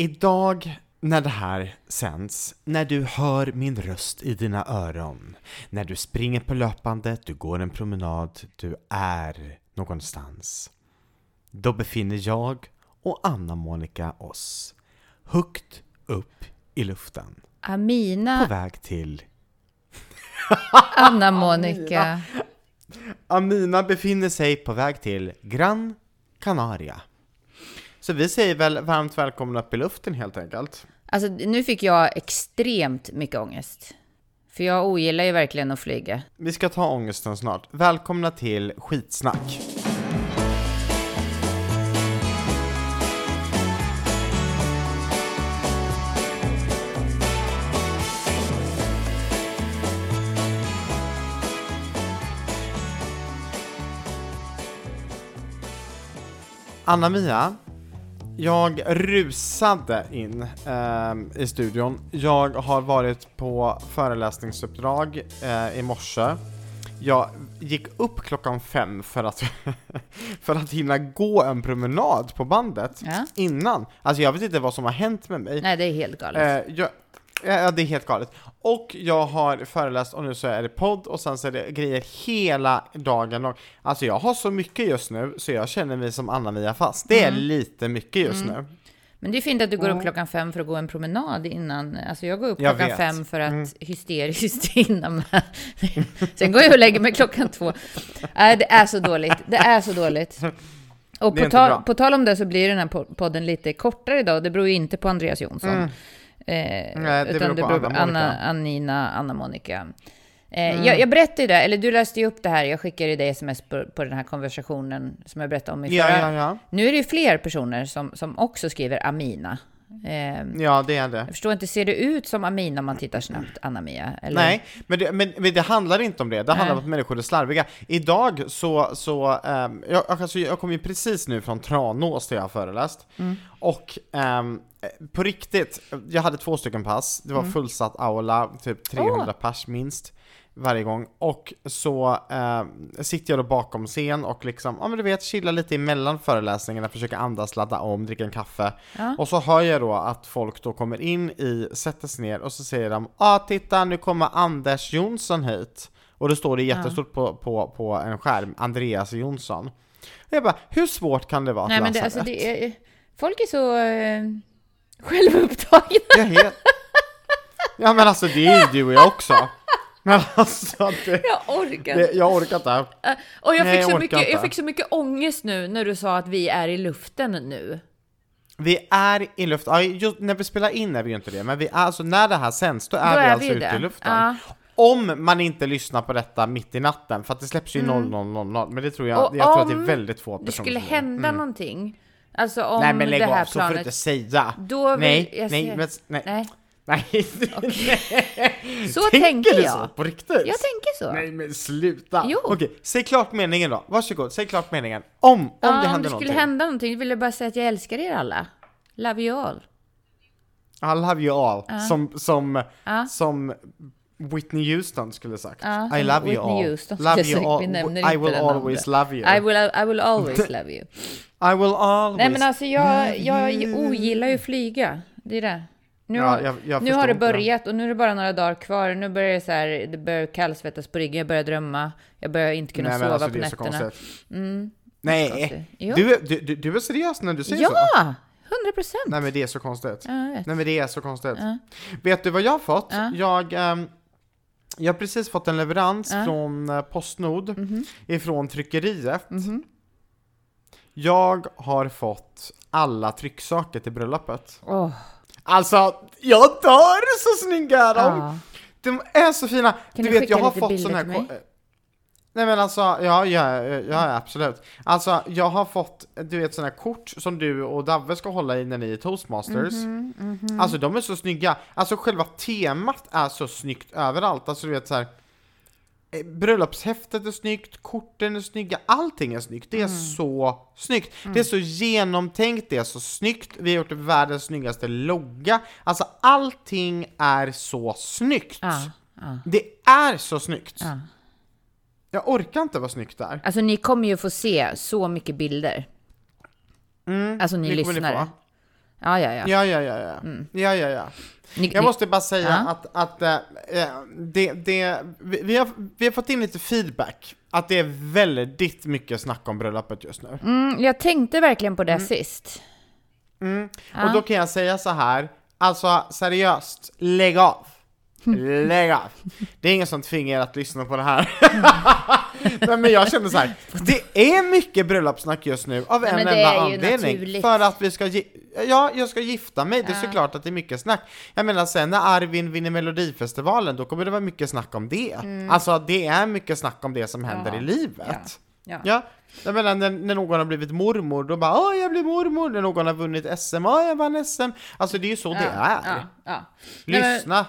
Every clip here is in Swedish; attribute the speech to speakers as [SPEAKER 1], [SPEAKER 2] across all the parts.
[SPEAKER 1] idag när det här sänds, när du hör min röst i dina öron, när du springer på löpbandet, du går en promenad, du är någonstans. Då befinner jag och Anna-Monica oss högt upp i luften. På
[SPEAKER 2] Amina,
[SPEAKER 1] väg till...
[SPEAKER 2] Anna Monica.
[SPEAKER 1] Amina befinner sig på väg till Gran Canaria. Så vi säger väl varmt välkomna upp i luften helt enkelt.
[SPEAKER 2] Alltså nu fick jag extremt mycket ångest. För jag ogillar ju verkligen att flyga.
[SPEAKER 1] Vi ska ta ångesten snart. Välkomna till Skitsnack. Anna-Mia, jag rusade in ehm, i studion. Jag har varit på föreläsningsuppdrag eh, i morse. Jag gick upp klockan fem för att, för att hinna gå en promenad på bandet
[SPEAKER 2] Ja.
[SPEAKER 1] innan. Alltså jag vet inte vad som har hänt med mig.
[SPEAKER 2] Nej, det är helt galet.
[SPEAKER 1] Eh, jag, ja, det är helt galet. Och jag har föreläst och nu så är det podd och sen så är det grejer hela dagen lång. Alltså jag har så mycket just nu så jag känner mig som Anna-Mia Fast. Det är
[SPEAKER 2] Mm.
[SPEAKER 1] lite mycket just nu.
[SPEAKER 2] Men det är fint att du går upp klockan fem för att gå en promenad innan. Alltså jag går upp
[SPEAKER 1] Jag
[SPEAKER 2] klockan
[SPEAKER 1] vet.
[SPEAKER 2] fem för att hysteriskt hinna med. Sen går jag och lägger mig klockan två. Nej, det är så dåligt. Det är så dåligt. Och på,
[SPEAKER 1] bra.
[SPEAKER 2] på tal om det så blir den här po- podden lite kortare idag. Det beror ju inte på Andreas Jonsson. Eh,
[SPEAKER 1] Mm. Nej, det
[SPEAKER 2] utan
[SPEAKER 1] beror på
[SPEAKER 2] det beror på. Anna, Anina, Anna-Monica. Eh, jag, jag berättade ju det, eller du läste ju upp det här. Jag skickade dig sms på, på den här konversationen som jag berättade om i
[SPEAKER 1] Ja,
[SPEAKER 2] förra.
[SPEAKER 1] ja, ja.
[SPEAKER 2] Nu är det ju fler personer som, som också skriver Amina. Eh,
[SPEAKER 1] Ja, det är det.
[SPEAKER 2] jag förstår inte, ser det ut som Amina om man tittar snabbt, Anna-Mia?
[SPEAKER 1] Nej, men det, men, men det handlar inte om det. Det handlar
[SPEAKER 2] Nej.
[SPEAKER 1] om att människor är slarviga. Idag så, så ehm, jag, alltså, jag kom ju precis nu från Tranås där jag har föreläst.
[SPEAKER 2] Mm.
[SPEAKER 1] Och eh, på riktigt, jag hade två stycken pass. Det var
[SPEAKER 2] Mm.
[SPEAKER 1] fullsatt aula, typ 300 pers minst varje gång. Och så ehm, sitter jag då bakom scen och liksom, ja men du vet, chillar lite emellan föreläsningarna, försöker andas, ladda om, dricka en kaffe.
[SPEAKER 2] Ja.
[SPEAKER 1] Och så hör jag då att folk då kommer in i, sätter sig ner och så säger de ah titta nu kommer Anders Jonsson hit. Och då står det jättestort på, på, på en skärm, Andreas Jonsson. Och jag bara, hur svårt kan det vara
[SPEAKER 2] Nej,
[SPEAKER 1] att
[SPEAKER 2] men
[SPEAKER 1] läsa
[SPEAKER 2] det, alltså,
[SPEAKER 1] rätt?
[SPEAKER 2] det är, folk är så eh, självupptagna.
[SPEAKER 1] Jag helt... Ja men alltså det är ju du och jag också. Men alltså det,
[SPEAKER 2] Jag orkar
[SPEAKER 1] det,
[SPEAKER 2] inte.
[SPEAKER 1] jag orkar inte.
[SPEAKER 2] Eh, Och jag
[SPEAKER 1] Nej,
[SPEAKER 2] fick,
[SPEAKER 1] jag
[SPEAKER 2] så
[SPEAKER 1] orkar
[SPEAKER 2] mycket,
[SPEAKER 1] inte.
[SPEAKER 2] jag fick så mycket ångest nu när du sa att vi är i luften nu.
[SPEAKER 1] Vi är i luften, ja, just när vi spelar in är vi ju inte det, men vi är, alltså när det här sänds då är
[SPEAKER 2] Då
[SPEAKER 1] vi
[SPEAKER 2] är
[SPEAKER 1] alltså
[SPEAKER 2] vi
[SPEAKER 1] ute
[SPEAKER 2] det.
[SPEAKER 1] i luften.
[SPEAKER 2] Ja.
[SPEAKER 1] Om man inte lyssnar på detta mitt i natten, för att det släpps ju 00.00, men det tror jag,
[SPEAKER 2] Mm. Och
[SPEAKER 1] jag tror att det är
[SPEAKER 2] om
[SPEAKER 1] väldigt få
[SPEAKER 2] Det
[SPEAKER 1] personer
[SPEAKER 2] skulle
[SPEAKER 1] som gör.
[SPEAKER 2] hända någonting. Alltså om
[SPEAKER 1] Nej men lägg
[SPEAKER 2] det här
[SPEAKER 1] av, så får du
[SPEAKER 2] planet...
[SPEAKER 1] inte säga!
[SPEAKER 2] Då vill
[SPEAKER 1] nej,
[SPEAKER 2] jag
[SPEAKER 1] nej,
[SPEAKER 2] se-
[SPEAKER 1] men, nej, nej.
[SPEAKER 2] Nej, så
[SPEAKER 1] Tänker
[SPEAKER 2] tänker
[SPEAKER 1] du
[SPEAKER 2] jag.
[SPEAKER 1] så på riktigt?
[SPEAKER 2] Jag tänker så.
[SPEAKER 1] Nej men sluta!
[SPEAKER 2] Jo.
[SPEAKER 1] Okej, säg klart meningen då, varsågod, säg klart meningen. Om, om
[SPEAKER 2] ja,
[SPEAKER 1] det
[SPEAKER 2] om
[SPEAKER 1] händer
[SPEAKER 2] det skulle
[SPEAKER 1] någonting.
[SPEAKER 2] hända någonting vill jag bara säga att jag älskar er alla. Love you all.
[SPEAKER 1] I love you all, som, som,
[SPEAKER 2] Ja.
[SPEAKER 1] som Whitney Houston skulle sagt.
[SPEAKER 2] Ja,
[SPEAKER 1] I love you
[SPEAKER 2] Whitney
[SPEAKER 1] all.
[SPEAKER 2] Houston
[SPEAKER 1] love you all. I will always love you.
[SPEAKER 2] I will, I will always love you.
[SPEAKER 1] I will always.
[SPEAKER 2] Nej men alltså jag, jag ogillar ju flyga. Det är det. Nu,
[SPEAKER 1] Ja,
[SPEAKER 2] har,
[SPEAKER 1] jag- jag
[SPEAKER 2] nu har det börjat och nu är det bara några dagar kvar. Nu börjar det så här, det börjar kallsvettas på ryggen, jag börjar drömma. Jag börjar inte kunna
[SPEAKER 1] Nej
[SPEAKER 2] sova
[SPEAKER 1] alltså
[SPEAKER 2] på nätterna.
[SPEAKER 1] konstigt. Nej, du, du, du, är seriös när du säger så?
[SPEAKER 2] Ja! Hundra procent!
[SPEAKER 1] Nej men det är så konstigt.
[SPEAKER 2] Ja.
[SPEAKER 1] Nej men det är så konstigt.
[SPEAKER 2] Ja.
[SPEAKER 1] Vet du vad jag har fått?
[SPEAKER 2] Ja.
[SPEAKER 1] Jag, ehm, jag har precis fått en leverans
[SPEAKER 2] Ja.
[SPEAKER 1] Från eh, Postnord ifrån tryckeriet. Jag har fått alla trycksaker till bröllopet.
[SPEAKER 2] Åh,
[SPEAKER 1] Alltså, jag dör så snygga är de!
[SPEAKER 2] ja.
[SPEAKER 1] De är så fina!
[SPEAKER 2] Kan
[SPEAKER 1] du
[SPEAKER 2] du
[SPEAKER 1] vet, jag har fått sån här...
[SPEAKER 2] till mig?
[SPEAKER 1] ko- Nej men alltså, ja, ja, ja, absolut. Alltså, jag har fått, du vet här kort som du och Davve ska hålla i när ni är toastmasters.
[SPEAKER 2] Mhm,
[SPEAKER 1] Alltså de är så snygga. Alltså själva temat är så snyggt överallt. Alltså du vet så här. Eh, Bröllopshäftet är snyggt, korten är snygga, allting är snyggt. Det är
[SPEAKER 2] Mm.
[SPEAKER 1] så snyggt. Det är så genomtänkt, det är så snyggt. Vi har gjort världens snyggaste logga. Alltså allting är så snyggt.
[SPEAKER 2] Ja, ja,
[SPEAKER 1] Det är så snyggt.
[SPEAKER 2] ja.
[SPEAKER 1] Jag orkar inte vad snyggt det är.
[SPEAKER 2] Alltså ni kommer ju få se så mycket bilder.
[SPEAKER 1] Mm,
[SPEAKER 2] Alltså ni
[SPEAKER 1] det
[SPEAKER 2] Ja, ja, ja.
[SPEAKER 1] Ja, ja, ja, ja. Ja, ja, ja.
[SPEAKER 2] Ni,
[SPEAKER 1] Jag måste bara säga
[SPEAKER 2] Ja.
[SPEAKER 1] att, att äh, det, det, vi, vi, har, vi har fått in lite feedback, att det är väldigt mycket snack om bröllopet just nu.
[SPEAKER 2] mm, jag tänkte verkligen på det sist.
[SPEAKER 1] Mm.
[SPEAKER 2] Ja.
[SPEAKER 1] Och då kan jag säga så här, alltså seriöst, lägg av. Lägg av. Det är ingen som tvingar er att lyssna på det här. Nej, men jag känner så här, det är mycket bröllopssnack just nu av en enda anledning.
[SPEAKER 2] naturligt.
[SPEAKER 1] För att vi ska, ja, jag ska gifta mig, det är
[SPEAKER 2] Ja.
[SPEAKER 1] såklart att det är mycket snack. Jag menar sen när Arvin vinner Melodifestivalen, då kommer det vara mycket snack om det. Alltså det är mycket snack om det som händer
[SPEAKER 2] Mm. Ja.
[SPEAKER 1] i livet.
[SPEAKER 2] Ja.
[SPEAKER 1] Ja, jag menar när, när någon har blivit mormor, då bara åh jag blir mormor, när någon har vunnit SM, åh jag vann SM. Alltså det är ju så det är. Lyssna!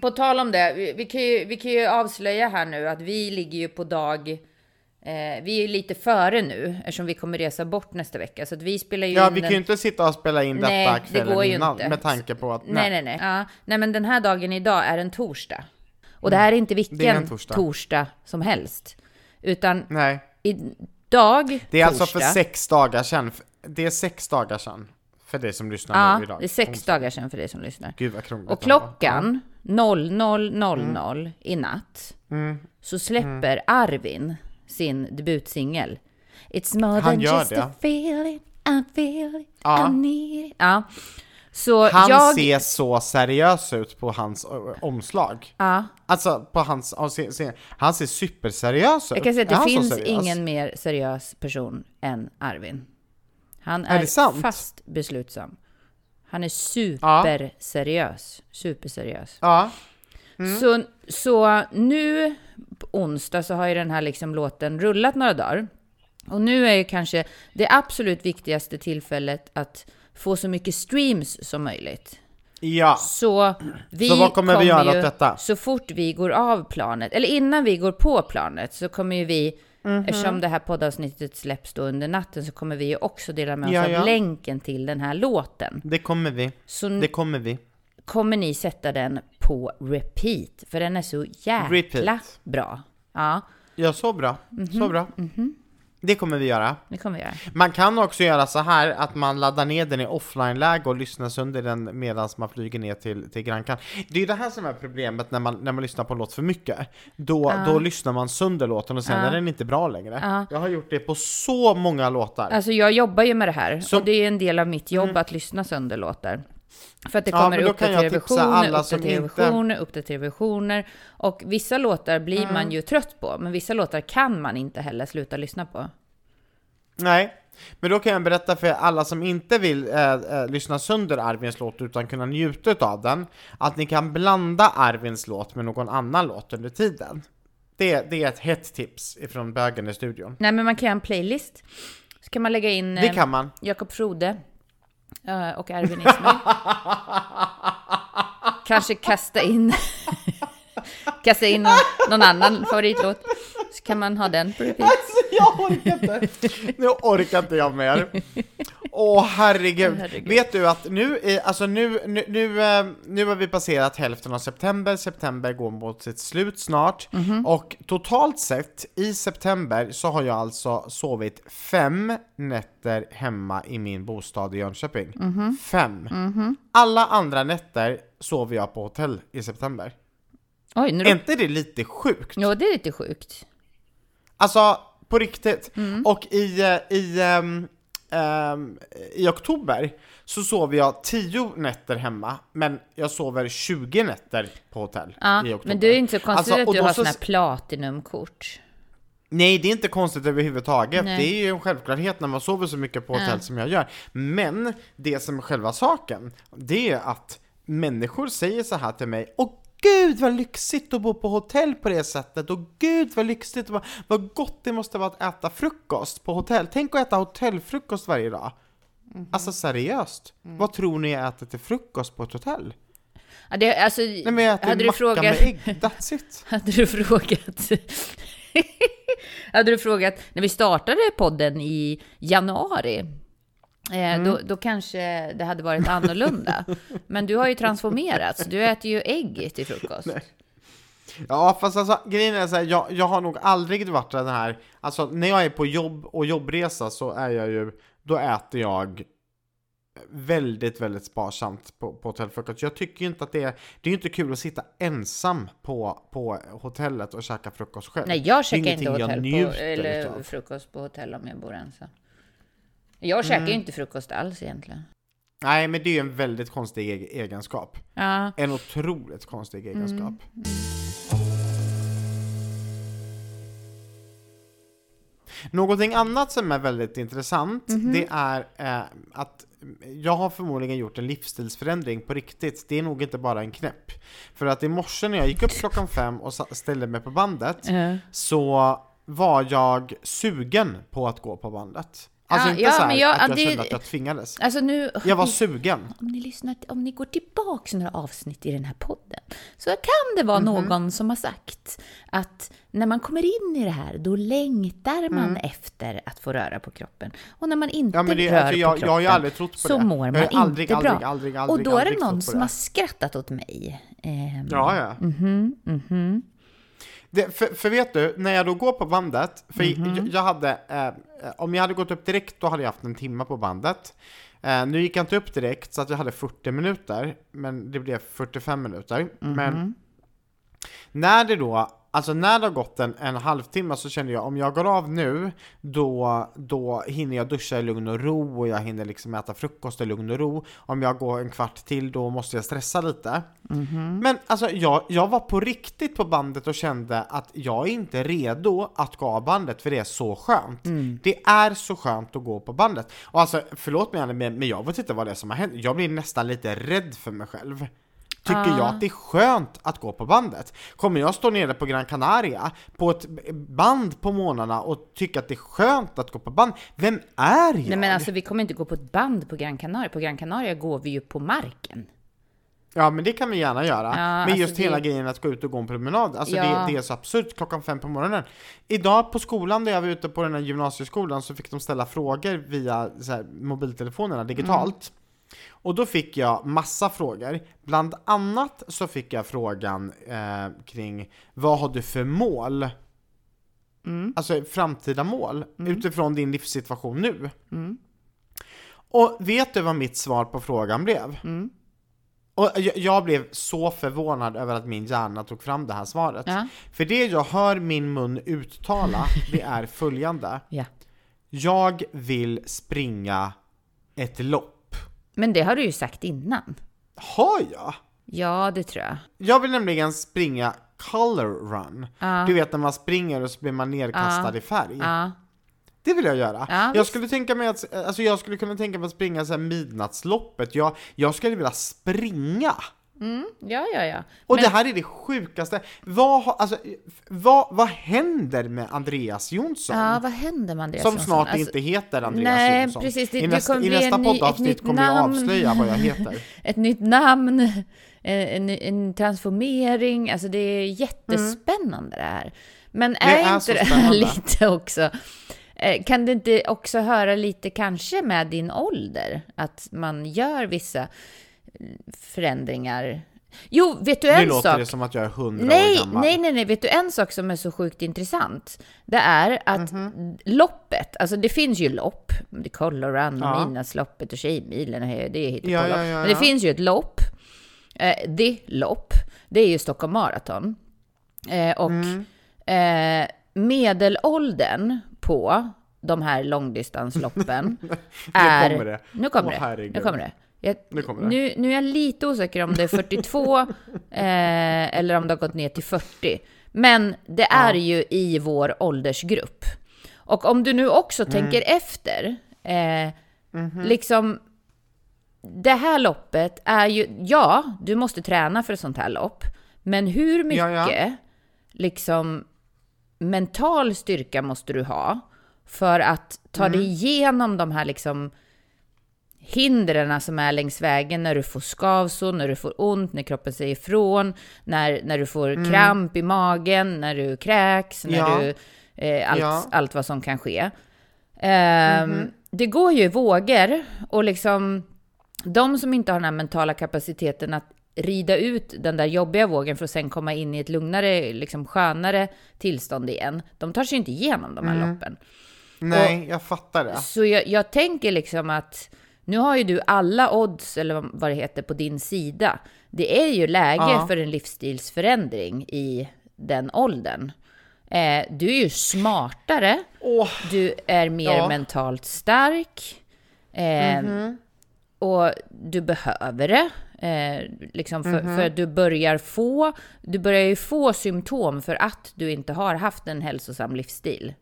[SPEAKER 2] På tal om det, vi, vi, kan ju, vi kan ju avslöja här nu att vi ligger ju på dag... Eh, vi är ju lite före nu eftersom vi kommer resa bort nästa vecka. Så att vi spelar ju
[SPEAKER 1] Ja,
[SPEAKER 2] in
[SPEAKER 1] vi kan ju inte sitta och spela in detta
[SPEAKER 2] Nej, det
[SPEAKER 1] kvällen
[SPEAKER 2] går ju
[SPEAKER 1] innan,
[SPEAKER 2] inte.
[SPEAKER 1] med tanke på att...
[SPEAKER 2] Nej, nej, nej. Ja, nej, men den här dagen idag är en torsdag. Och det här är inte vilken
[SPEAKER 1] Det är en torsdag.
[SPEAKER 2] torsdag. som helst. Utan
[SPEAKER 1] nej.
[SPEAKER 2] idag,
[SPEAKER 1] Det är
[SPEAKER 2] torsdag,
[SPEAKER 1] alltså för sex dagar sedan. Det är sex dagar sedan. För dig som lyssnar
[SPEAKER 2] Ja,
[SPEAKER 1] nu idag.
[SPEAKER 2] det är sex dagar sedan för dig som lyssnar.
[SPEAKER 1] Gud vad krångligt.
[SPEAKER 2] Och
[SPEAKER 1] det var.
[SPEAKER 2] klockan 00.00 i natt
[SPEAKER 1] Mm.
[SPEAKER 2] så släpper Arvin sin debutsingel. It's more
[SPEAKER 1] Han
[SPEAKER 2] than just
[SPEAKER 1] det.
[SPEAKER 2] a feeling, I feel it,
[SPEAKER 1] Ja.
[SPEAKER 2] I need it. Ja. Så
[SPEAKER 1] Han
[SPEAKER 2] jag...
[SPEAKER 1] ser så seriös ut på hans omslag.
[SPEAKER 2] Ja,
[SPEAKER 1] Alltså på hans, han ser superseriös ut.
[SPEAKER 2] jag kan säga att det finns ingen mer seriös person än Arvin. Han
[SPEAKER 1] Är
[SPEAKER 2] är, fast beslutsam. Han är superseriös. Superseriös.
[SPEAKER 1] Ja.
[SPEAKER 2] Så, så nu på onsdag så har ju den här liksom låten rullat några dagar. Och nu är ju kanske det absolut viktigaste tillfället att få så mycket streams som möjligt.
[SPEAKER 1] Ja.
[SPEAKER 2] Så vi
[SPEAKER 1] Så vad kommer vi göra
[SPEAKER 2] ju,
[SPEAKER 1] åt detta?
[SPEAKER 2] Så fort vi går av planet, eller innan vi går på planet, så kommer ju vi,
[SPEAKER 1] Mhm.
[SPEAKER 2] eftersom det här poddavsnittet släpps då under natten, så kommer vi ju också dela med oss
[SPEAKER 1] Ja,
[SPEAKER 2] av
[SPEAKER 1] ja.
[SPEAKER 2] länken till den här låten.
[SPEAKER 1] Det kommer vi.
[SPEAKER 2] Så
[SPEAKER 1] Det kommer vi.
[SPEAKER 2] kommer ni sätta den på repeat, för den är så jäkla
[SPEAKER 1] Repeat.
[SPEAKER 2] bra. Ja,
[SPEAKER 1] Ja, så bra.
[SPEAKER 2] Mhm.
[SPEAKER 1] Så bra. Det kommer vi göra.
[SPEAKER 2] det kommer vi göra.
[SPEAKER 1] Man kan också göra så här att man laddar ner den i offline-läge och lyssnar sönder den medan man flyger ner till, till Grankan. Det är ju det här som är problemet när man, när man lyssnar på en låt för mycket. Då, då lyssnar man sönder låten och sen är den inte bra längre.
[SPEAKER 2] Ja.
[SPEAKER 1] Jag har gjort det på så många låtar.
[SPEAKER 2] Alltså jag jobbar ju med det här,
[SPEAKER 1] Så- Mm.
[SPEAKER 2] och det är en del av mitt jobb att lyssna sönder låtar. För att det
[SPEAKER 1] Ja,
[SPEAKER 2] kommer
[SPEAKER 1] jag
[SPEAKER 2] uppdaterade versioner, uppdaterade
[SPEAKER 1] inte-
[SPEAKER 2] versioner, uppdaterade versioner. Och vissa låtar blir
[SPEAKER 1] Mm.
[SPEAKER 2] man ju trött på, men vissa låtar kan man inte heller sluta lyssna på.
[SPEAKER 1] Nej, men då kan jag berätta för alla som inte vill eh, eh, lyssna sönder Arvins låt utan kunna njuta av den, att ni kan blanda Arvins låt med någon annan låt under tiden. Det, det är ett hett tips ifrån bögen i studion.
[SPEAKER 2] Nej, men man kan göra en playlist. Så kan man lägga in
[SPEAKER 1] Det
[SPEAKER 2] eh,
[SPEAKER 1] kan man.
[SPEAKER 2] Jakob Frode eh, och ärvinismen. Kanske kasta in kasta in någon, någon annan favoritlåt. Så kan man ha den på repeat.
[SPEAKER 1] Alltså jag orkar inte! Nu orkar inte jag mer. Åh herregud.
[SPEAKER 2] Herregud.
[SPEAKER 1] Vet du att nu, är- alltså nu, nu, nu, eh, nu har vi passerat hälften av september, september går mot sitt slut snart.
[SPEAKER 2] Mhm.
[SPEAKER 1] Och totalt sett i september så har jag alltså sovit fem nätter hemma i min bostad i Jönköping.
[SPEAKER 2] Mhm.
[SPEAKER 1] Fem. Alla andra nätter sover jag på hotell i september.
[SPEAKER 2] Oj, nu
[SPEAKER 1] Är inte det lite sjukt?
[SPEAKER 2] Jo, det är lite sjukt.
[SPEAKER 1] Alltså, på riktigt.
[SPEAKER 2] Mm.
[SPEAKER 1] Och i, eh, i, ehm, ehm, i oktober så sover jag 10 nätter hemma, men jag sover 20 nätter på hotell
[SPEAKER 2] Ja,
[SPEAKER 1] i oktober.
[SPEAKER 2] men det är inte så konstigt
[SPEAKER 1] Alltså,
[SPEAKER 2] att du har
[SPEAKER 1] så-
[SPEAKER 2] såna här platinumkort.
[SPEAKER 1] Nej, det är inte konstigt överhuvudtaget.
[SPEAKER 2] Nej.
[SPEAKER 1] Det är ju en självklarhet när man sover så mycket på hotell som jag gör. Men det som är själva saken, det är att människor säger så här till mig Åh gud vad lyxigt att bo på hotell på det sättet och gud vad lyxigt, vad, vad gott det måste vara att äta frukost på hotell. Tänk att äta hotellfrukost varje dag.
[SPEAKER 2] Mhm.
[SPEAKER 1] Alltså seriöst,
[SPEAKER 2] Mm.
[SPEAKER 1] vad tror ni jag äter till frukost på ett hotell?
[SPEAKER 2] Ja, det, alltså,
[SPEAKER 1] Nej men jag äter
[SPEAKER 2] hade, du
[SPEAKER 1] macka
[SPEAKER 2] frågat,
[SPEAKER 1] med ägg, that's it.
[SPEAKER 2] hade du frågat... hade du frågat när vi startade podden i januari,
[SPEAKER 1] Mm.
[SPEAKER 2] då, då kanske det hade varit annorlunda. Men du har ju transformerats. Du äter ju ägg till frukost.
[SPEAKER 1] Ja fast alltså grejen är så här, jag, jag har nog aldrig varit den här, alltså när jag är på jobb och jobbresa så är jag ju, då äter jag väldigt, väldigt sparsamt på, på hotellfrukost. Jag tycker inte att det är, det är inte kul att sitta ensam på, på hotellet och käka frukost själv.
[SPEAKER 2] Nej, jag käkar inte hotell på, eller frukost på hotell om jag bor ensam. Jag käkar
[SPEAKER 1] Mm.
[SPEAKER 2] ju inte frukost alls egentligen.
[SPEAKER 1] Nej, men det är ju en väldigt konstig eg- egenskap.
[SPEAKER 2] Ja,
[SPEAKER 1] En otroligt konstig egenskap. Någonting annat som är väldigt intressant, det är eh, att jag har förmodligen gjort en livsstilsförändring på riktigt. Det är nog inte bara en knäpp. För att i morse när jag gick upp klockan fem och ställde mig på bandet,
[SPEAKER 2] Ja.
[SPEAKER 1] så var jag sugen på att gå på bandet. Alltså
[SPEAKER 2] Ja,
[SPEAKER 1] inte
[SPEAKER 2] ja,
[SPEAKER 1] så här
[SPEAKER 2] jag-
[SPEAKER 1] att jag
[SPEAKER 2] det-
[SPEAKER 1] kände att jag tvingades.
[SPEAKER 2] Alltså nu,
[SPEAKER 1] Jag var sugen.
[SPEAKER 2] om ni lyssnar, om ni går tillbaks några avsnitt i den här podden, så kan det vara
[SPEAKER 1] Mhm.
[SPEAKER 2] någon som har sagt att när man kommer in i det här, då längtar man efter att få röra på kroppen. Och när man inte
[SPEAKER 1] Mm. Ja, det,
[SPEAKER 2] rör
[SPEAKER 1] alltså, jag,
[SPEAKER 2] på kroppen,
[SPEAKER 1] jag har ju aldrig trott på
[SPEAKER 2] så
[SPEAKER 1] det.
[SPEAKER 2] mår man inte
[SPEAKER 1] aldrig,
[SPEAKER 2] bra.
[SPEAKER 1] Aldrig, aldrig,
[SPEAKER 2] och då är det någon som
[SPEAKER 1] det.
[SPEAKER 2] har skrattat åt mig. Ehm,
[SPEAKER 1] Ja, ja.
[SPEAKER 2] mhm, mhm.
[SPEAKER 1] Det, för, för vet du, när jag då går på bandet, för jag, jag hade, eh, om jag hade gått upp direkt då hade jag haft en timme på bandet. Eh, nu gick jag inte upp direkt så att jag hade 40 minuter, men det blev 45 minuter. Men när det då, alltså när det har gått en, en halvtimme så kände jag om jag går av nu, då, då hinner jag duscha i lugn och ro och jag hinner liksom äta frukost i lugn och ro. Om jag går en kvart till då måste jag stressa lite. Men alltså jag, jag var på riktigt på bandet och kände att jag är inte redo att gå av bandet för det är så skönt. Det är så skönt att gå på bandet. Och alltså förlåt mig Anna, men men jag vet inte vad det är som har hänt. Jag blir nästan lite rädd för mig själv. Tycker jag att det är skönt att gå på bandet? Kommer jag stå nere på Gran Canaria på ett band på morgnarna och tycka att det är skönt att gå på band? Vem är jag?
[SPEAKER 2] Nej men alltså vi kommer inte gå på ett band på Gran Canaria. På Gran Canaria går vi ju på marken.
[SPEAKER 1] Ja men det kan vi gärna göra.
[SPEAKER 2] Ja,
[SPEAKER 1] men
[SPEAKER 2] alltså
[SPEAKER 1] just
[SPEAKER 2] det-
[SPEAKER 1] hela grejen att gå ut och gå en promenad, alltså
[SPEAKER 2] Ja.
[SPEAKER 1] det, det är så absurt klockan fem på morgonen. Idag på skolan, där jag var ute på den här gymnasieskolan, så fick de ställa frågor via så här, mobiltelefonerna digitalt. Och då fick jag massa frågor. Bland annat så fick jag frågan eh, kring vad har du för mål? Alltså framtida mål utifrån din livssituation nu. Och vet du vad mitt svar på frågan blev? Och jag, jag blev så förvånad över att min hjärna tog fram det här svaret.
[SPEAKER 2] Ja.
[SPEAKER 1] För det jag hör min mun uttala, det är följande.
[SPEAKER 2] Ja.
[SPEAKER 1] Jag vill springa ett lopp.
[SPEAKER 2] Men det har du ju sagt innan.
[SPEAKER 1] Har jag?
[SPEAKER 2] Ja, det tror jag.
[SPEAKER 1] Jag vill nämligen springa color run. Du vet när man springer och så blir man nerkastad i färg.
[SPEAKER 2] Ja.
[SPEAKER 1] Det vill jag göra.
[SPEAKER 2] Ja,
[SPEAKER 1] jag
[SPEAKER 2] visst.
[SPEAKER 1] skulle tänka mig att, alltså jag skulle kunna tänka mig att springa så här midnattsloppet. Jag, jag skulle vilja springa.
[SPEAKER 2] Ja, ja, ja.
[SPEAKER 1] Och
[SPEAKER 2] Men-
[SPEAKER 1] det här är det sjukaste. Vad, har- alltså, vad, vad händer med Andreas Jonsson?
[SPEAKER 2] Ja, vad händer med Andreas
[SPEAKER 1] som
[SPEAKER 2] Jonsson?
[SPEAKER 1] snart
[SPEAKER 2] Alltså,
[SPEAKER 1] inte heter Andreas
[SPEAKER 2] nej,
[SPEAKER 1] Jonsson.
[SPEAKER 2] precis. Det-
[SPEAKER 1] I
[SPEAKER 2] det
[SPEAKER 1] nästa,
[SPEAKER 2] kommer
[SPEAKER 1] i nästa
[SPEAKER 2] ny-
[SPEAKER 1] poddavsnitt kommer jag
[SPEAKER 2] namn.
[SPEAKER 1] avslöja vad jag heter.
[SPEAKER 2] Ett nytt namn, eh, en, en transformering. Alltså det är jättespännande det här. Men är,
[SPEAKER 1] är
[SPEAKER 2] inte det här lite också... eh, Kan det inte också höra lite kanske med din ålder? Att man gör vissa förändringar. Jo, vet du
[SPEAKER 1] Nu
[SPEAKER 2] en
[SPEAKER 1] låter
[SPEAKER 2] sak?
[SPEAKER 1] det som att jag är hundra
[SPEAKER 2] Nej,
[SPEAKER 1] år gammal.
[SPEAKER 2] nej, nej, nej. Vet du en sak som är så sjukt intressant? Det är att
[SPEAKER 1] Mhm.
[SPEAKER 2] loppet, alltså det finns ju lopp, det är Color Run och
[SPEAKER 1] Ja.
[SPEAKER 2] Midnattsloppet och Tjejmilen och det är hittepå.
[SPEAKER 1] Ja, ja, ja,
[SPEAKER 2] Men det
[SPEAKER 1] ja.
[SPEAKER 2] finns ju ett lopp, eh, det lopp, det är ju Stockholm Marathon. Eh, och
[SPEAKER 1] Mm.
[SPEAKER 2] eh, medelåldern på de här långdistansloppen är...
[SPEAKER 1] kommer det.
[SPEAKER 2] Nu kommer
[SPEAKER 1] Åh,
[SPEAKER 2] det. Nu kommer det. Jag, Nu. Nu, är jag lite osäker om det är 42 eh, eller om det har gått ner till 40. Men det är ju i vår åldersgrupp. Och om du nu också
[SPEAKER 1] Mm.
[SPEAKER 2] tänker efter, eh,
[SPEAKER 1] Mhm.
[SPEAKER 2] liksom det här loppet är ju, ja, du måste träna för ett sånt här lopp, men hur mycket
[SPEAKER 1] Ja, ja.
[SPEAKER 2] liksom mental styrka måste du ha för att ta
[SPEAKER 1] Mm.
[SPEAKER 2] dig igenom de här liksom hindren som är längs vägen när du får skavsår, när du får ont, när kroppen säger ifrån, när, när du får kramp i magen, när du kräks, när
[SPEAKER 1] Mm. Ja.
[SPEAKER 2] du, eh, allt,
[SPEAKER 1] Ja.
[SPEAKER 2] allt vad som kan ske. Ehm, Det går ju i vågor och liksom de som inte har den här mentala kapaciteten att rida ut den där jobbiga vågen för att sen komma in i ett lugnare, liksom skönare tillstånd igen, de tar sig inte igenom de här loppen.
[SPEAKER 1] Nej, jag fattar det.
[SPEAKER 2] Så jag, jag tänker liksom att Nu har ju du alla odds, eller vad- det heter, på din sida. Det är ju läge
[SPEAKER 1] Ja.
[SPEAKER 2] för en livsstilsförändring i den åldern. Eh, du är ju smartare,
[SPEAKER 1] Åh,
[SPEAKER 2] du är mer
[SPEAKER 1] Ja.
[SPEAKER 2] mentalt stark. Eh, Och du behöver det. Eh, liksom för, för att du börjar få, du börjar ju få symptom för att du inte har haft en hälsosam livsstil.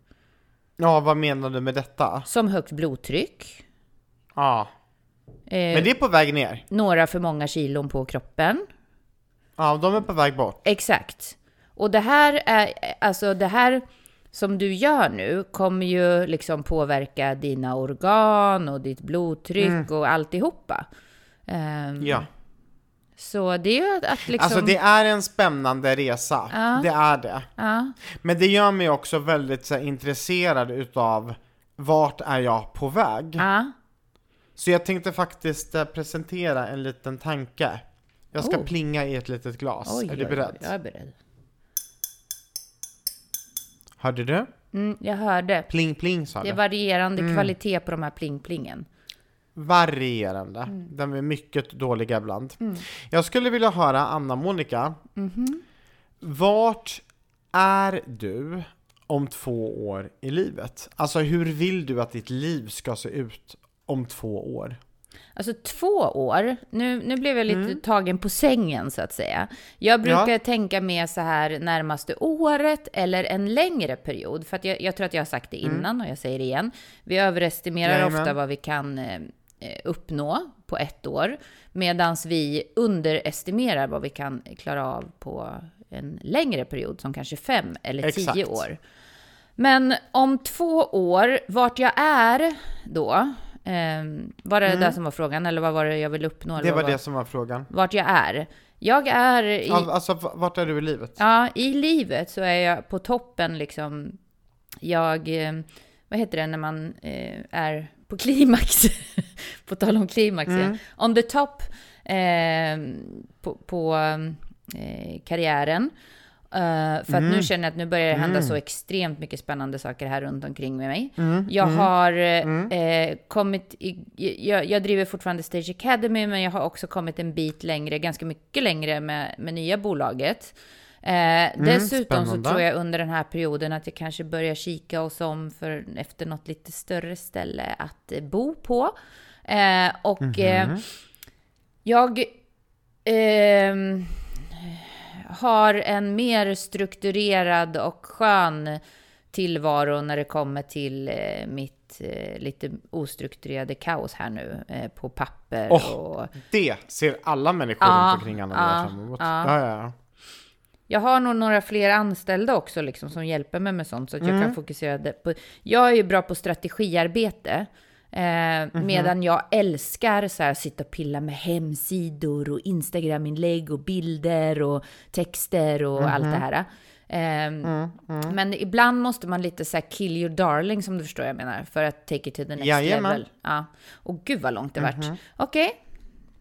[SPEAKER 1] ja vad menar du med detta?
[SPEAKER 2] Som högt blodtryck,
[SPEAKER 1] Ja,
[SPEAKER 2] eh,
[SPEAKER 1] men det är på väg ner.
[SPEAKER 2] några för många kilon på kroppen.
[SPEAKER 1] Ja, de är på väg bort.
[SPEAKER 2] Exakt. Och det här är, alltså det här som du gör nu kommer ju liksom påverka dina organ och ditt blodtryck och alltihopa. Ehm,
[SPEAKER 1] Ja.
[SPEAKER 2] Så det är ju att, att liksom...
[SPEAKER 1] Alltså det är en spännande resa,
[SPEAKER 2] Ja.
[SPEAKER 1] det är det.
[SPEAKER 2] ja,
[SPEAKER 1] Men det gör mig också väldigt så här, intresserad utav vart är jag på väg?
[SPEAKER 2] ja.
[SPEAKER 1] Så jag tänkte faktiskt eh, presentera en liten tanke. Jag ska
[SPEAKER 2] Oh.
[SPEAKER 1] plinga i ett litet glas.
[SPEAKER 2] Oj,
[SPEAKER 1] är du beredd?
[SPEAKER 2] oj, Jag är beredd.
[SPEAKER 1] Hörde du?
[SPEAKER 2] Mm, jag hörde.
[SPEAKER 1] Pling pling sa
[SPEAKER 2] Det är
[SPEAKER 1] du.
[SPEAKER 2] varierande
[SPEAKER 1] Mm.
[SPEAKER 2] kvalitet på de här pling-plingen.
[SPEAKER 1] Varierande.
[SPEAKER 2] Mm.
[SPEAKER 1] De är mycket dåliga ibland. Jag skulle vilja höra Anna-Monica.
[SPEAKER 2] Mhm.
[SPEAKER 1] Vart är du om två år i livet? Alltså hur vill du att ditt liv ska se ut om två år?
[SPEAKER 2] Alltså två år, nu, nu blev jag lite tagen på sängen så att säga. Jag brukar
[SPEAKER 1] Ja.
[SPEAKER 2] tänka mer så här närmaste året eller en längre period. För att jag, jag tror att jag har sagt det innan och jag säger det igen. Vi överestimerar
[SPEAKER 1] Jajamän.
[SPEAKER 2] ofta vad vi kan eh, eh, uppnå på ett år. Medan vi underestimerar vad vi kan klara av på en längre period som kanske fem eller tio
[SPEAKER 1] Exakt.
[SPEAKER 2] år. Men om två år, vart jag är då, var det det där som var frågan eller vad var det jag ville uppnå?
[SPEAKER 1] Mm. Det
[SPEAKER 2] vad
[SPEAKER 1] var det som var frågan.
[SPEAKER 2] Vart jag är? Jag är i,
[SPEAKER 1] Al- Alltså vart är du i livet?
[SPEAKER 2] ja, i livet så är jag på toppen liksom. Jag, eh, vad heter det när man eh, är på klimax? på tal om klimax,
[SPEAKER 1] Mm.
[SPEAKER 2] ja. On the top eh, på, på eh, karriären. Eh, för att
[SPEAKER 1] Mm.
[SPEAKER 2] nu känner jag att nu börjar det hända så extremt mycket spännande saker här runt omkring med mig.
[SPEAKER 1] Mm.
[SPEAKER 2] Jag har eh, kommit i, jag, jag driver fortfarande Stage Academy, men jag har också kommit en bit längre, ganska mycket längre med, med nya bolaget. Eh, dessutom så tror jag under den här perioden att jag kanske börjar kika oss om för, efter något lite större ställe att eh, bo på. Eh, och eh, jag ehm, har en mer strukturerad och skön tillvaro när det kommer till eh, mitt eh, lite ostrukturerade kaos här nu eh, på papper
[SPEAKER 1] Åh,
[SPEAKER 2] och
[SPEAKER 1] Det ser alla människor
[SPEAKER 2] Ja,
[SPEAKER 1] runt omkring Anna
[SPEAKER 2] ja,
[SPEAKER 1] fram emot.
[SPEAKER 2] ja.
[SPEAKER 1] Ja, ja, ja.
[SPEAKER 2] Jag har nog några fler anställda också liksom, som hjälper mig med sånt så att jag
[SPEAKER 1] Mm.
[SPEAKER 2] kan fokusera det på... Jag är ju bra på strategiarbete. Eh,
[SPEAKER 1] Mhm.
[SPEAKER 2] Medan jag älskar så här, sitta och pilla med hemsidor och Instagram-inlägg och bilder och texter och allt
[SPEAKER 1] Mhm.
[SPEAKER 2] det här. Eh,
[SPEAKER 1] Mm,
[SPEAKER 2] Men ibland måste man lite så här kill your darling som du förstår jag menar. För att take it to the next
[SPEAKER 1] Jajamän. Mhm.
[SPEAKER 2] level. Ja. Och gud vad långt det vart. Okej,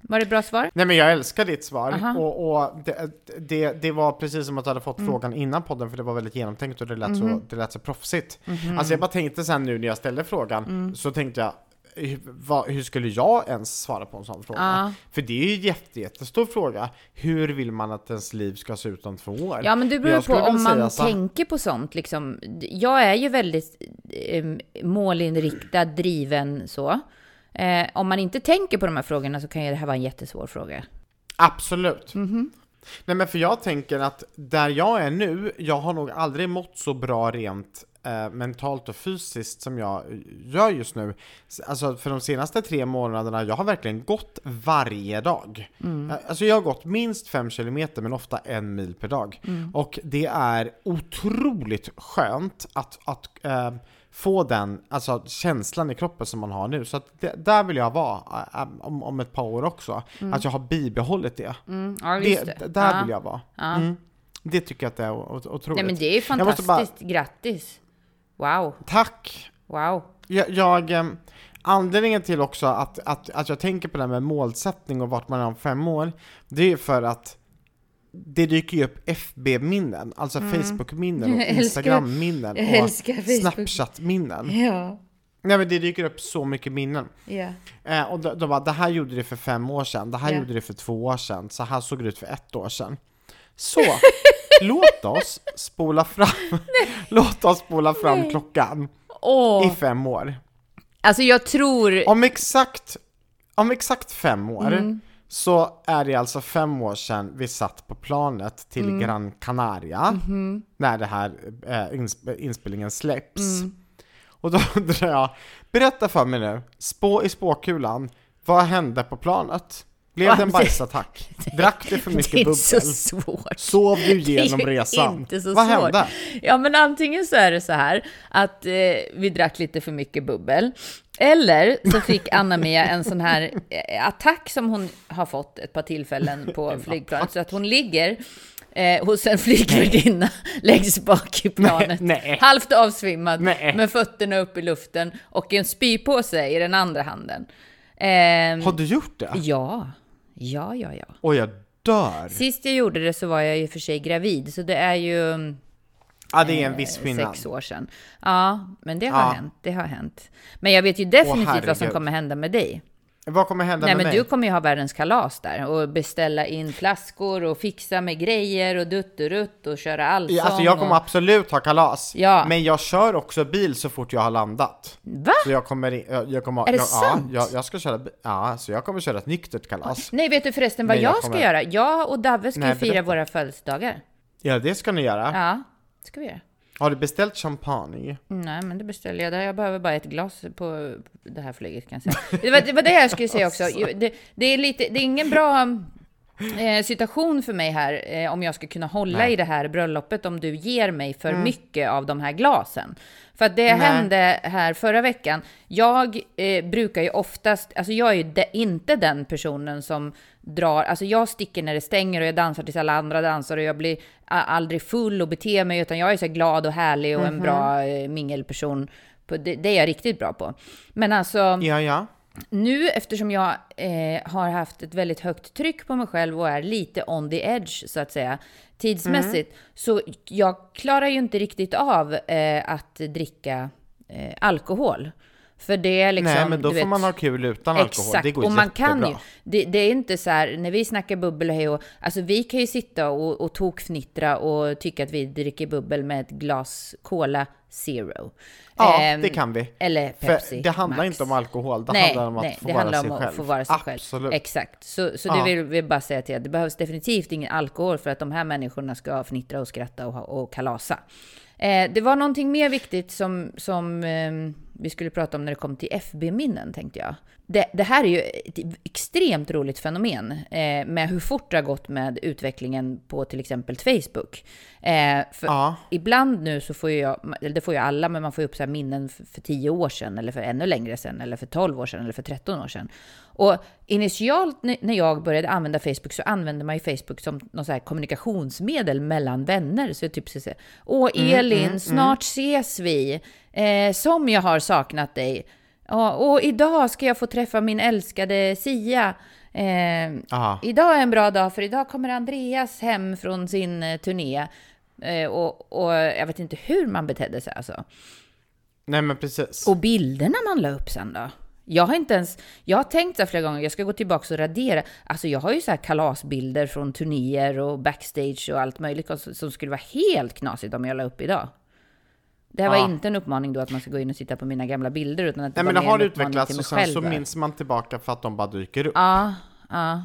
[SPEAKER 2] var det bra svar?
[SPEAKER 1] Nej men jag älskar ditt svar
[SPEAKER 2] Aha.
[SPEAKER 1] och, och det, det, det var precis som att du hade fått frågan innan podden för det var väldigt genomtänkt och det lät, så, det lät så proffsigt. Alltså jag bara tänkte sen nu när jag ställde frågan så tänkte jag hur, vad, hur skulle jag ens svara på en sån fråga?
[SPEAKER 2] Ja.
[SPEAKER 1] För det är ju en jätte, jättestor fråga. Hur vill man att ens liv ska se ut om två år?
[SPEAKER 2] Ja, men det beror på om man
[SPEAKER 1] så-
[SPEAKER 2] tänker på sånt. Liksom. Jag är ju väldigt eh, målinriktad, driven så. Eh, om man inte tänker på de här frågorna så kan ju det här vara en jättesvår fråga.
[SPEAKER 1] Absolut.
[SPEAKER 2] Mhm.
[SPEAKER 1] Nej men för jag tänker att där jag är nu, jag har nog aldrig mått så bra rent eh, mentalt och fysiskt som jag gör just nu. Alltså för de senaste tre månaderna, jag har verkligen gått varje dag. Eh, Alltså jag har gått minst fem kilometer men ofta en mil per dag. Och det är otroligt skönt att, att eh, få den alltså, känslan i kroppen som man har nu. Så det, där vill jag vara eh, om, om ett par år också. Att jag har bibehållit det.
[SPEAKER 2] Mm, ja,
[SPEAKER 1] Det,
[SPEAKER 2] det.
[SPEAKER 1] där
[SPEAKER 2] ja.
[SPEAKER 1] vill jag vara.
[SPEAKER 2] Ja.
[SPEAKER 1] Mm. Det tycker jag att det är otroligt.
[SPEAKER 2] Nej, men det är ju fantastiskt.
[SPEAKER 1] bara-
[SPEAKER 2] Grattis! Wow,
[SPEAKER 1] Tack!
[SPEAKER 2] wow.
[SPEAKER 1] Jag, jag, eh, anledningen till också att, att, att jag tänker på det här med målsättning och vart man är om fem år, det är för att det dyker ju upp FB-minnen, alltså Facebook-minnen och
[SPEAKER 2] Mm. Jag älskar-
[SPEAKER 1] Instagram-minnen och. Snapchat-minnen.
[SPEAKER 2] Ja.
[SPEAKER 1] Nej men det dyker upp så mycket minnen.
[SPEAKER 2] Ja.
[SPEAKER 1] Eh, och de, de bara, det här gjorde det för fem år sedan, det här
[SPEAKER 2] Ja.
[SPEAKER 1] gjorde det för två år sedan, så här såg det ut för ett år sedan. Så, låt oss spola fram, låt oss spola fram
[SPEAKER 2] Nej.
[SPEAKER 1] klockan
[SPEAKER 2] Åh,
[SPEAKER 1] i fem år.
[SPEAKER 2] alltså jag tror...
[SPEAKER 1] Om exakt, om exakt fem år
[SPEAKER 2] Mm.
[SPEAKER 1] Så är det alltså fem år sedan vi satt på planet till
[SPEAKER 2] Mm.
[SPEAKER 1] Gran Canaria
[SPEAKER 2] Mhm.
[SPEAKER 1] när det här eh, insp- inspelningen släpps.
[SPEAKER 2] Mm.
[SPEAKER 1] Och då undrar jag, berätta för mig nu, spå i spåkulan, vad hände på planet? Blev det en bajsattack? Drack du för
[SPEAKER 2] det
[SPEAKER 1] mycket
[SPEAKER 2] är inte
[SPEAKER 1] bubbel?
[SPEAKER 2] så svårt.
[SPEAKER 1] Sov du
[SPEAKER 2] Det ju
[SPEAKER 1] resan?
[SPEAKER 2] inte så
[SPEAKER 1] vad
[SPEAKER 2] svårt.
[SPEAKER 1] hände?
[SPEAKER 2] Ja, men antingen så är det så här att eh, vi drack lite för mycket bubbel. Eller så fick Anna-Mia en sån här eh, attack som hon har fått ett par tillfällen på flygplanet. Så att hon ligger eh, hos en flygvärdinna längst bak i planet.
[SPEAKER 1] nej.
[SPEAKER 2] Halvt avsvimmad
[SPEAKER 1] Nej.
[SPEAKER 2] med fötterna upp i luften och en spypåse i den andra handen. Ehm,
[SPEAKER 1] Har du gjort det?
[SPEAKER 2] ja, ja, ja, ja.
[SPEAKER 1] Och jag dör!
[SPEAKER 2] Sist jag gjorde det så var jag ju för sig gravid, så det är ju
[SPEAKER 1] Ja, det är en viss
[SPEAKER 2] eh,
[SPEAKER 1] skillnad.
[SPEAKER 2] sex år sedan. Ja, men det har
[SPEAKER 1] Ja.
[SPEAKER 2] hänt. Det har hänt. Men jag vet ju definitivt vad som kommer hända med dig.
[SPEAKER 1] Vad kommer hända
[SPEAKER 2] Nej,
[SPEAKER 1] med
[SPEAKER 2] men
[SPEAKER 1] mig?
[SPEAKER 2] du kommer ju ha världens kalas där och beställa in flaskor och fixa med grejer och dutterutt och köra allsång.
[SPEAKER 1] Ja, Alltså jag kommer
[SPEAKER 2] och...
[SPEAKER 1] absolut ha kalas,
[SPEAKER 2] Ja.
[SPEAKER 1] men jag kör också bil så fort jag har landat.
[SPEAKER 2] Va?
[SPEAKER 1] Så jag kommer, jag, jag kommer
[SPEAKER 2] Är det
[SPEAKER 1] jag,
[SPEAKER 2] sant?
[SPEAKER 1] Ja, jag, jag ska köra, ja, så jag kommer köra ett nyktert kalas.
[SPEAKER 2] Nej, vet du förresten vad
[SPEAKER 1] Nej,
[SPEAKER 2] jag,
[SPEAKER 1] jag
[SPEAKER 2] ska
[SPEAKER 1] kommer-
[SPEAKER 2] göra? Jag och Davve ska ju
[SPEAKER 1] Nej,
[SPEAKER 2] fira
[SPEAKER 1] berätta.
[SPEAKER 2] våra födelsedagar.
[SPEAKER 1] Ja, det ska ni göra.
[SPEAKER 2] Ja, det ska vi göra.
[SPEAKER 1] Har du beställt champagne?
[SPEAKER 2] Nej, men det beställer jag. Jag behöver bara ett glas på det här flyget kan jag säga. Det var det, var det jag skulle säga också. Det, det, är, lite, det är ingen bra eh, situation för mig här eh, om jag ska kunna hålla
[SPEAKER 1] Nej.
[SPEAKER 2] i det här bröllopet om du ger mig för mycket av de här glasen. För att det
[SPEAKER 1] Nej.
[SPEAKER 2] hände här förra veckan. Jag eh, brukar ju oftast, alltså jag är ju de, inte den personen som drar, alltså jag sticker när det stänger och jag dansar tills alla andra dansar och jag blir aldrig full och beter mig utan jag är så glad och härlig och en bra eh, mingelperson. På, det, det är jag riktigt bra på. Men alltså,
[SPEAKER 1] Ja, ja.
[SPEAKER 2] nu eftersom jag eh, har haft ett väldigt högt tryck på mig själv och är lite on the edge så att säga tidsmässigt så jag klarar ju inte riktigt av eh, att dricka eh, alkohol. För det är liksom...
[SPEAKER 1] Nej, men då får
[SPEAKER 2] vet,
[SPEAKER 1] man ha kul utan alkohol.
[SPEAKER 2] Exakt,
[SPEAKER 1] Det går
[SPEAKER 2] och man
[SPEAKER 1] jättebra.
[SPEAKER 2] kan ju. Det, det är inte så här, när vi snackar bubbel och hej och, alltså vi kan ju sitta och, och tokfnittra och tycka att vi dricker bubbel med ett glas Cola Zero.
[SPEAKER 1] Ja,
[SPEAKER 2] Ehm,
[SPEAKER 1] det kan vi.
[SPEAKER 2] Eller Pepsi
[SPEAKER 1] För det handlar
[SPEAKER 2] Max.
[SPEAKER 1] inte om alkohol, det
[SPEAKER 2] nej,
[SPEAKER 1] handlar om att
[SPEAKER 2] nej,
[SPEAKER 1] få
[SPEAKER 2] det
[SPEAKER 1] vara
[SPEAKER 2] handlar
[SPEAKER 1] sig
[SPEAKER 2] om
[SPEAKER 1] själv.
[SPEAKER 2] att få vara sig
[SPEAKER 1] Absolut.
[SPEAKER 2] själv. Exakt. Så, så
[SPEAKER 1] Ja.
[SPEAKER 2] det vill vi bara säga till er. Det behövs definitivt ingen alkohol för att de här människorna ska fnittra och skratta och, och kalasa. Eh, det var någonting mer viktigt som, som eh, vi skulle prata om när det kom till FB-minnen, tänkte jag. Det, det här är ju ett extremt roligt fenomen eh, med hur fort det har gått med utvecklingen på till exempel Facebook. Eh,
[SPEAKER 1] Ja.
[SPEAKER 2] ibland nu så får jag, eller det får ju alla, men man får ju upp så minnen för, för 10 år sedan, eller för ännu längre sedan, eller för 12 år sedan, eller för 13 år sedan. Och initialt när jag började använda Facebook så använde man ju Facebook som någon så kommunikationsmedel mellan vänner. Så jag typ säga, Åh Elin, snart ses vi. Eh, som jag har saknat dig. Ja, och idag ska jag få träffa min älskade Sia. Eh. Idag är en bra dag för idag kommer Andreas hem från sin eh, turné. Eh, och, och jag vet inte hur man betedde sig alltså.
[SPEAKER 1] Nej, men precis.
[SPEAKER 2] Och bilderna man la upp sen då? Jag har inte ens, jag har tänkt så flera gånger, jag ska gå tillbaka och radera. Alltså jag har ju så här kalasbilder från turnéer och backstage och allt möjligt som- som skulle vara helt knasigt om jag la upp idag. Det här var
[SPEAKER 1] Ja.
[SPEAKER 2] inte en uppmaning då att man ska gå in och titta på mina gamla bilder, utan att det
[SPEAKER 1] Nej,
[SPEAKER 2] var
[SPEAKER 1] men det har utvecklats och sen
[SPEAKER 2] själv.
[SPEAKER 1] så minns man tillbaka för att de bara dyker upp.
[SPEAKER 2] Ja, ja.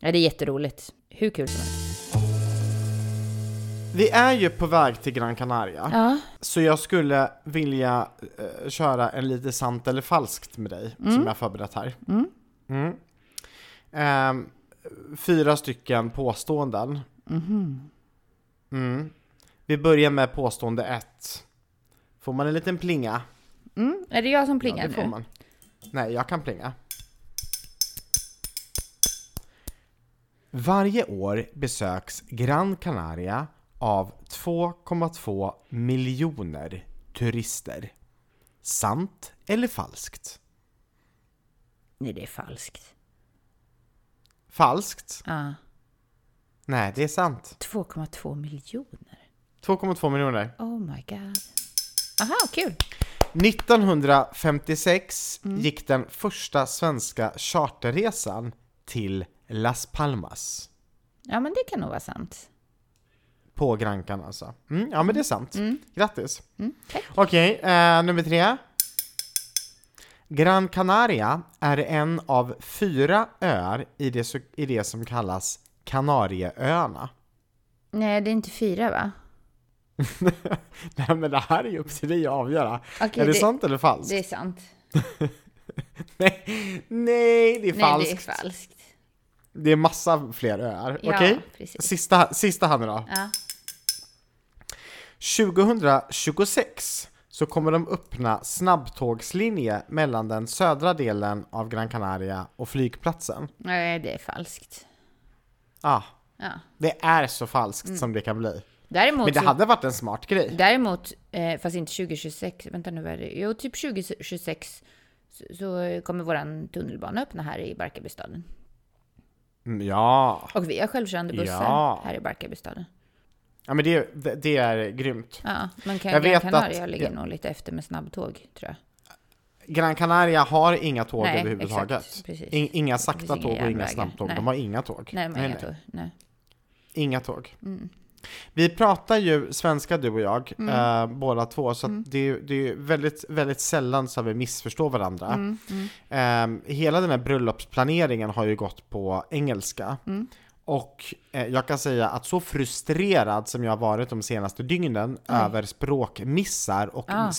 [SPEAKER 2] ja, det är jätteroligt. Hur kul som helst.
[SPEAKER 1] Vi är ju på väg till Gran Canaria.
[SPEAKER 2] Ja,
[SPEAKER 1] Så jag skulle vilja eh, köra en lite sant eller falskt med dig, som jag förberett här. Mm. Ehm, fyra stycken påståenden. Mm. Vi börjar med påstående ett. Får man en liten plinga?
[SPEAKER 2] mm. är det jag som
[SPEAKER 1] Ja,
[SPEAKER 2] plingar
[SPEAKER 1] det får
[SPEAKER 2] nu?
[SPEAKER 1] man. Nej, jag kan plinga. Varje år besöks Gran Canaria av 2,2 miljoner turister. Sant eller falskt?
[SPEAKER 2] Nej, det är falskt.
[SPEAKER 1] Falskt?
[SPEAKER 2] Ja.
[SPEAKER 1] Nej, det är sant.
[SPEAKER 2] 2,2 miljoner.
[SPEAKER 1] 2,2 miljoner.
[SPEAKER 2] Oh my god. Aha, kul.
[SPEAKER 1] 1956 gick den första svenska charterresan till Las Palmas.
[SPEAKER 2] Ja, men det kan nog vara sant.
[SPEAKER 1] På Grankan alltså. Mm, ja men det är sant. Grattis.
[SPEAKER 2] Mm.
[SPEAKER 1] Okej, eh, nummer tre. Gran Canaria är en av fyra öar i det, i det som kallas Kanarieöarna.
[SPEAKER 2] Nej, det är inte fyra, va?
[SPEAKER 1] Nej men det här är ju upp till dig att avgöra.
[SPEAKER 2] Okej,
[SPEAKER 1] är det,
[SPEAKER 2] det-
[SPEAKER 1] sant eller falskt?
[SPEAKER 2] Det är sant.
[SPEAKER 1] Nej, nej, det är
[SPEAKER 2] Nej,
[SPEAKER 1] falskt.
[SPEAKER 2] det är falskt.
[SPEAKER 1] Det är massa fler öar.
[SPEAKER 2] Ja,
[SPEAKER 1] Okej?
[SPEAKER 2] precis.
[SPEAKER 1] Sista, sista här nu då.
[SPEAKER 2] Ja.
[SPEAKER 1] 2026 så kommer de öppna snabbtågslinje mellan den södra delen av Gran Canaria och flygplatsen.
[SPEAKER 2] Nej, det är falskt.
[SPEAKER 1] Ah,
[SPEAKER 2] Ja.
[SPEAKER 1] det är så falskt som det kan bli.
[SPEAKER 2] Däremot,
[SPEAKER 1] Men det hade varit en smart grej.
[SPEAKER 2] däremot eh, fast inte 2026, vänta nu vad är det? Jo, typ 2026 så, så kommer våran tunnelbana öppna här i Barkarbystaden.
[SPEAKER 1] Mm, Ja.
[SPEAKER 2] Och vi har självkörande bussar
[SPEAKER 1] Ja.
[SPEAKER 2] här i Barkarbystaden.
[SPEAKER 1] ja, men det, det, det är grymt.
[SPEAKER 2] Ja, men kan
[SPEAKER 1] Jag
[SPEAKER 2] Gran Canaria
[SPEAKER 1] att-
[SPEAKER 2] ligger
[SPEAKER 1] ja.
[SPEAKER 2] nog lite efter med snabbtåg, tror jag.
[SPEAKER 1] Gran Canaria har inga tåg
[SPEAKER 2] Nej,
[SPEAKER 1] överhuvudtaget.
[SPEAKER 2] exakt.
[SPEAKER 1] In, inga sakta tåg och inga snabbtåg.
[SPEAKER 2] Nej.
[SPEAKER 1] De har inga tåg.
[SPEAKER 2] Nej, men inga tåg. Nej.
[SPEAKER 1] Inga tåg.
[SPEAKER 2] Mm.
[SPEAKER 1] Vi pratar ju svenska du och jag,
[SPEAKER 2] Mm.
[SPEAKER 1] eh, båda två, så att det, är- det är väldigt, väldigt sällan som vi missförstår varandra.
[SPEAKER 2] Mm, mm.
[SPEAKER 1] Eh, hela den här bröllopsplaneringen har ju gått på engelska.
[SPEAKER 2] Mm.
[SPEAKER 1] Och eh, jag kan säga att så frustrerad som jag har varit de senaste dygnen över språkmissar och
[SPEAKER 2] Ah.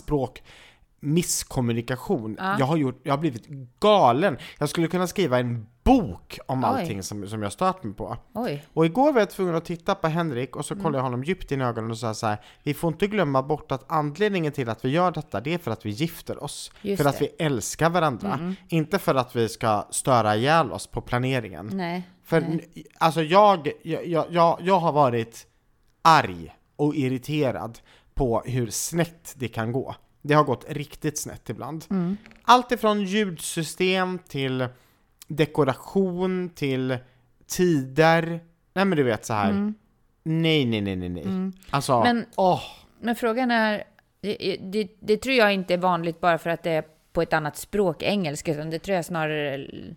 [SPEAKER 1] språkmisskommunikation.
[SPEAKER 2] Ah.
[SPEAKER 1] Jag, har gjort, jag har blivit galen. Jag skulle kunna skriva en bok om
[SPEAKER 2] Oj.
[SPEAKER 1] allting som, som jag stört mig på.
[SPEAKER 2] Oj.
[SPEAKER 1] Och igår var jag tvungen att titta på Henrik och så
[SPEAKER 2] Mm.
[SPEAKER 1] kollade jag honom djupt in i ögonen och sa så här, vi får inte glömma bort att anledningen till att vi gör detta, det är för att vi gifter oss.
[SPEAKER 2] Just
[SPEAKER 1] för att
[SPEAKER 2] det. Mm,
[SPEAKER 1] vi älskar varandra. Inte för att vi ska störa ihjäl oss på planeringen.
[SPEAKER 2] Nej.
[SPEAKER 1] För
[SPEAKER 2] nej.
[SPEAKER 1] alltså jag, jag, jag, jag, jag har varit arg och irriterad på hur snett det kan gå. Det har gått riktigt snett ibland.
[SPEAKER 2] Mm.
[SPEAKER 1] Allt ifrån ljudsystem till dekoration till tider. Nej men du vet så här. Nej, nej, nej, nej, nej. Alltså,
[SPEAKER 2] Mm. Men-
[SPEAKER 1] åh.
[SPEAKER 2] Men frågan är, det, det, det tror jag inte är vanligt bara för att det är på ett annat språk, engelska, utan det tror jag snarare är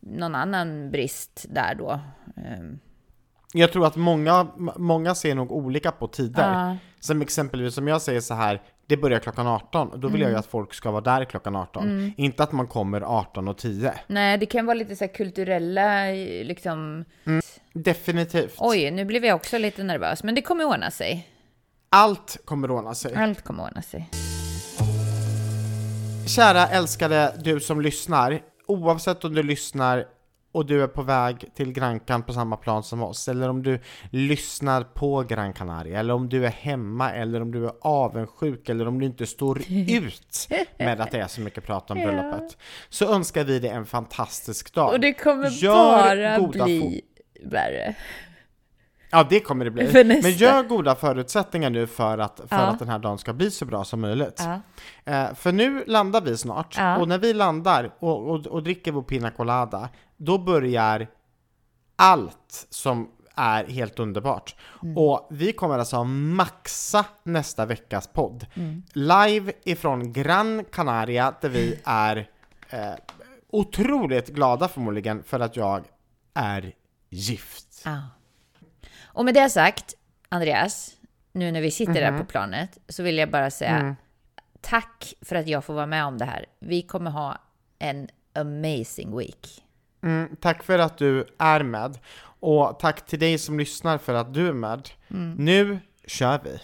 [SPEAKER 2] någon annan brist där då. Ehm,
[SPEAKER 1] Jag tror att många, många ser nog olika på tider.
[SPEAKER 2] Ja.
[SPEAKER 1] Som exempelvis som jag säger så här, det börjar klockan 18, och då vill jag
[SPEAKER 2] Mm.
[SPEAKER 1] ju att folk ska vara där klockan 18. Inte att man kommer 18 och 10.
[SPEAKER 2] Nej, det kan vara lite så här kulturella, liksom...
[SPEAKER 1] Definitivt.
[SPEAKER 2] Oj, nu blev jag också lite nervös, men det kommer ordna sig.
[SPEAKER 1] Allt kommer ordna sig.
[SPEAKER 2] Allt kommer ordna sig.
[SPEAKER 1] Kära älskade du som lyssnar, oavsett om du lyssnar och du är på väg till Grankan på samma plan som oss, eller om du lyssnar på Gran Canaria, eller om du är hemma, eller om du är avundsjuk, eller om du inte står ut med att det är så mycket prat om bröllopet, så önskar vi dig en fantastisk dag.
[SPEAKER 2] Och det kommer
[SPEAKER 1] Gör
[SPEAKER 2] bara bli värre.
[SPEAKER 1] Ja, det kommer det bli.
[SPEAKER 2] För nästa.
[SPEAKER 1] Men gör goda förutsättningar nu för att, för
[SPEAKER 2] Ja.
[SPEAKER 1] att den här dagen ska bli så bra som möjligt.
[SPEAKER 2] Ja.
[SPEAKER 1] Eh, för nu landar vi snart,
[SPEAKER 2] Ja.
[SPEAKER 1] och när vi landar och, och, och dricker vår pina colada, då börjar allt som är helt underbart.
[SPEAKER 2] Mm.
[SPEAKER 1] Och vi kommer alltså maxa nästa veckas podd.
[SPEAKER 2] Mm.
[SPEAKER 1] Live ifrån Gran Canaria, där vi är eh, otroligt glada förmodligen för att jag är gift.
[SPEAKER 2] Ja. Och med det sagt, Andreas, nu när vi sitter
[SPEAKER 1] Mhm.
[SPEAKER 2] där på planet, så vill jag bara säga
[SPEAKER 1] Mm.
[SPEAKER 2] tack för att jag får vara med om det här. Vi kommer ha en amazing week.
[SPEAKER 1] Mm, tack för att du är med. Och tack till dig som lyssnar för att du är med. Nu kör vi!